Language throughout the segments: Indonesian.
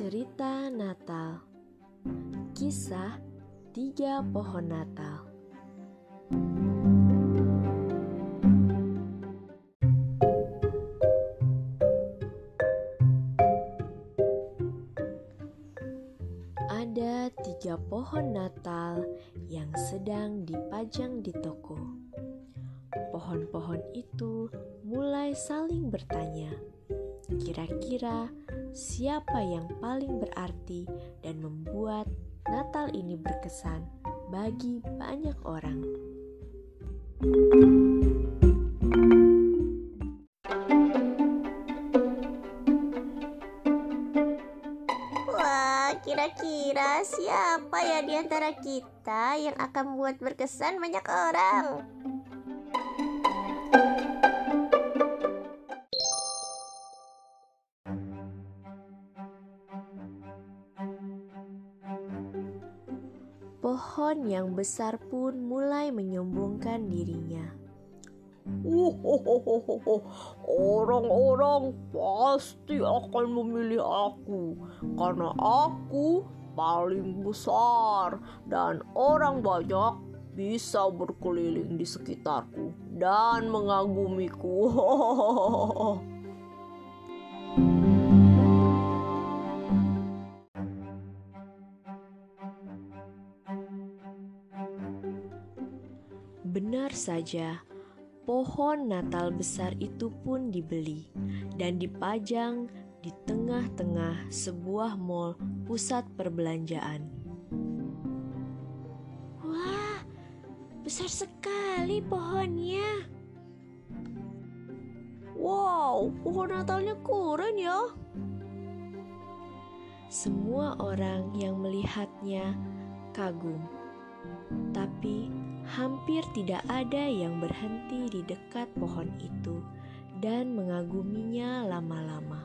Cerita Natal Kisah Tiga Pohon Natal Ada tiga pohon Natal yang sedang dipajang di toko. Pohon-pohon itu mulai saling bertanya, kira-kira siapa yang paling berarti dan membuat Natal ini berkesan bagi banyak orang. Wah, kira-kira siapa ya di antara kita yang akan membuat berkesan banyak orang? Pohon yang besar pun mulai menyombongkan dirinya. Orang-orang pasti akan memilih aku karena aku paling besar dan orang banyak bisa berkeliling di sekitarku dan mengagumiku. Benar saja, pohon Natal besar itu pun dibeli dan dipajang di tengah-tengah sebuah mall pusat perbelanjaan. Wah, besar sekali pohonnya. wow, pohon Natalnya keren ya. Semua orang yang melihatnya kagum, tapi hampir tidak ada yang berhenti di dekat pohon itu dan mengaguminya lama-lama.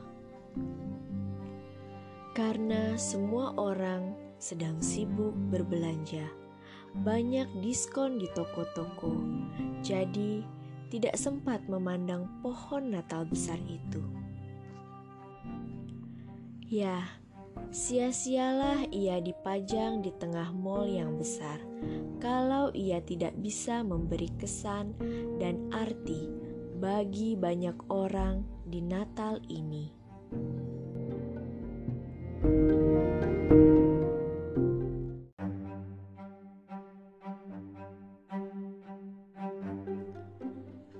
Karena semua orang sedang sibuk berbelanja, banyak diskon di toko-toko, jadi tidak sempat memandang pohon Natal besar itu. Ya, sia-sialah ia dipajang di tengah mall yang besar kalau ia tidak bisa memberi kesan dan arti bagi banyak orang di Natal ini.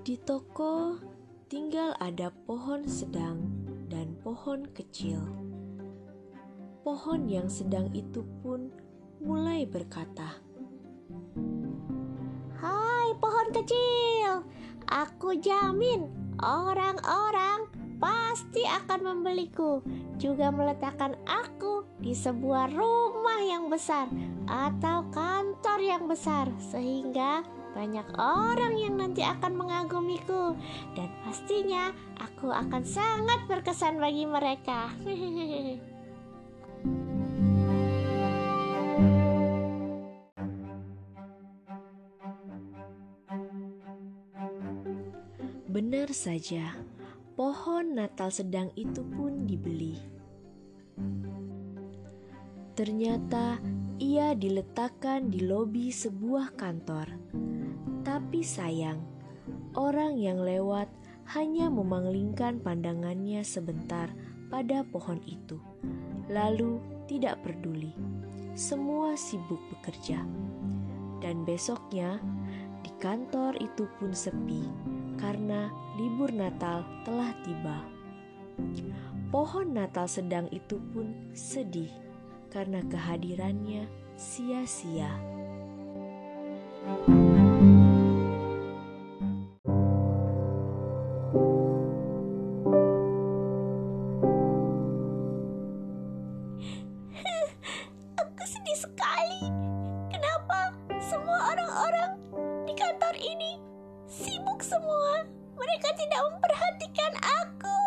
Di toko tinggal ada pohon sedang dan pohon kecil. Pohon yang sedang itu pun mulai berkata, kecil, aku jamin orang-orang pasti akan membeliku. Juga meletakkan aku di sebuah rumah yang besar atau kantor yang besar sehingga banyak orang yang nanti akan mengagumiku dan pastinya aku akan sangat berkesan bagi mereka. benar saja, pohon Natal sedang itu pun dibeli. Ternyata ia diletakkan di lobi sebuah kantor. Tapi sayang, orang yang lewat hanya memanglingkan pandangannya sebentar pada pohon itu, lalu tidak peduli. Semua sibuk bekerja, dan besoknya di kantor itu pun sepi karena libur Natal telah tiba. Pohon Natal sedang itu pun sedih karena kehadirannya sia-sia. Aku sedih sekali. Kenapa semua orang-orang di kantor ini semua? Mereka tidak memperhatikan aku.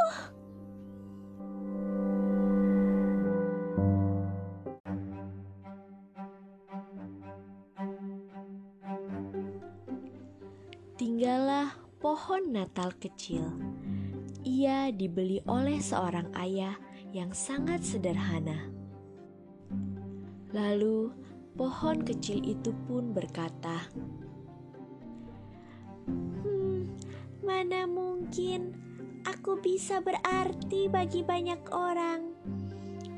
Tinggallah pohon Natal kecil. Ia dibeli oleh seorang ayah yang sangat sederhana. Lalu pohon kecil itu pun berkata, mana mungkin aku bisa berarti bagi banyak orang.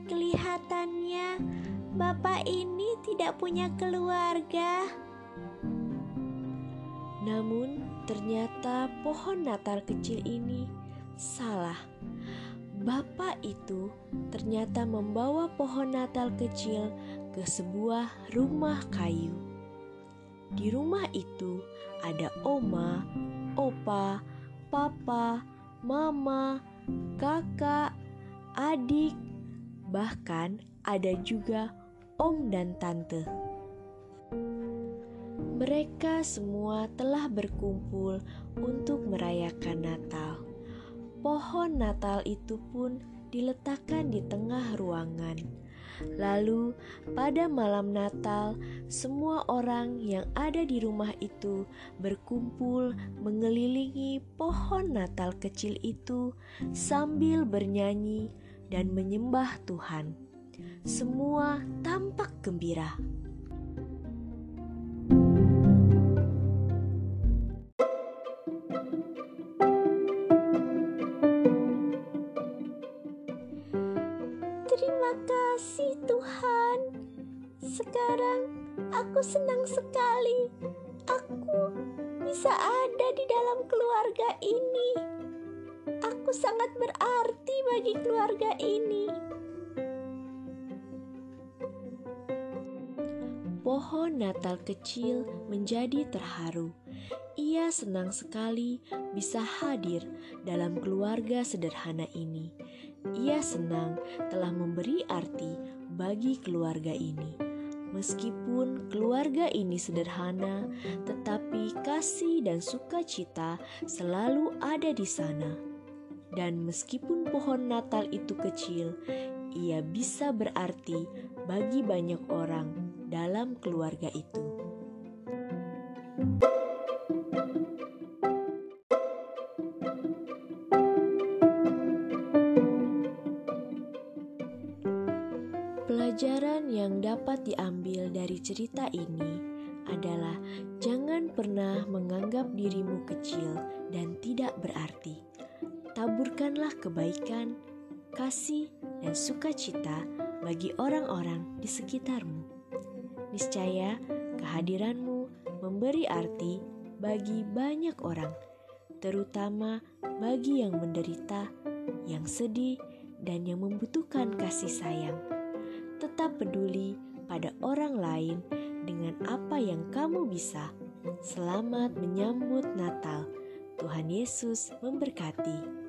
Kelihatannya bapak ini tidak punya keluarga. Namun, ternyata pohon Natal kecil ini salah. Bapak itu ternyata membawa pohon Natal kecil ke sebuah rumah kayu. Di rumah itu ada oma, opa, papa, mama, kakak, adik, bahkan ada juga om dan tante. Mereka semua telah berkumpul untuk merayakan Natal. Pohon Natal itu pun diletakkan di tengah ruangan. Lalu, pada malam Natal, semua orang yang ada di rumah itu berkumpul mengelilingi pohon Natal kecil itu sambil bernyanyi dan menyembah Tuhan. Semua tampak gembira. Senang sekali. Aku bisa ada di dalam keluarga ini. Aku sangat berarti bagi keluarga ini. Pohon Natal kecil menjadi terharu. Ia senang sekali bisa hadir dalam keluarga sederhana ini. Ia senang telah memberi arti bagi keluarga ini. Meskipun keluarga ini sederhana, tetapi kasih dan sukacita selalu ada di sana. Dan meskipun pohon Natal itu kecil, ia bisa berarti bagi banyak orang dalam keluarga itu. Pelajaran yang dapat diambil dari cerita ini adalah jangan pernah menganggap dirimu kecil dan tidak berarti. Taburkanlah kebaikan, kasih, dan sukacita bagi orang-orang di sekitarmu. Niscaya kehadiranmu memberi arti bagi banyak orang, terutama bagi yang menderita, yang sedih, dan yang membutuhkan kasih sayang. Tetap peduli pada orang lain dengan apa yang kamu bisa. Selamat menyambut Natal. Tuhan Yesus memberkati.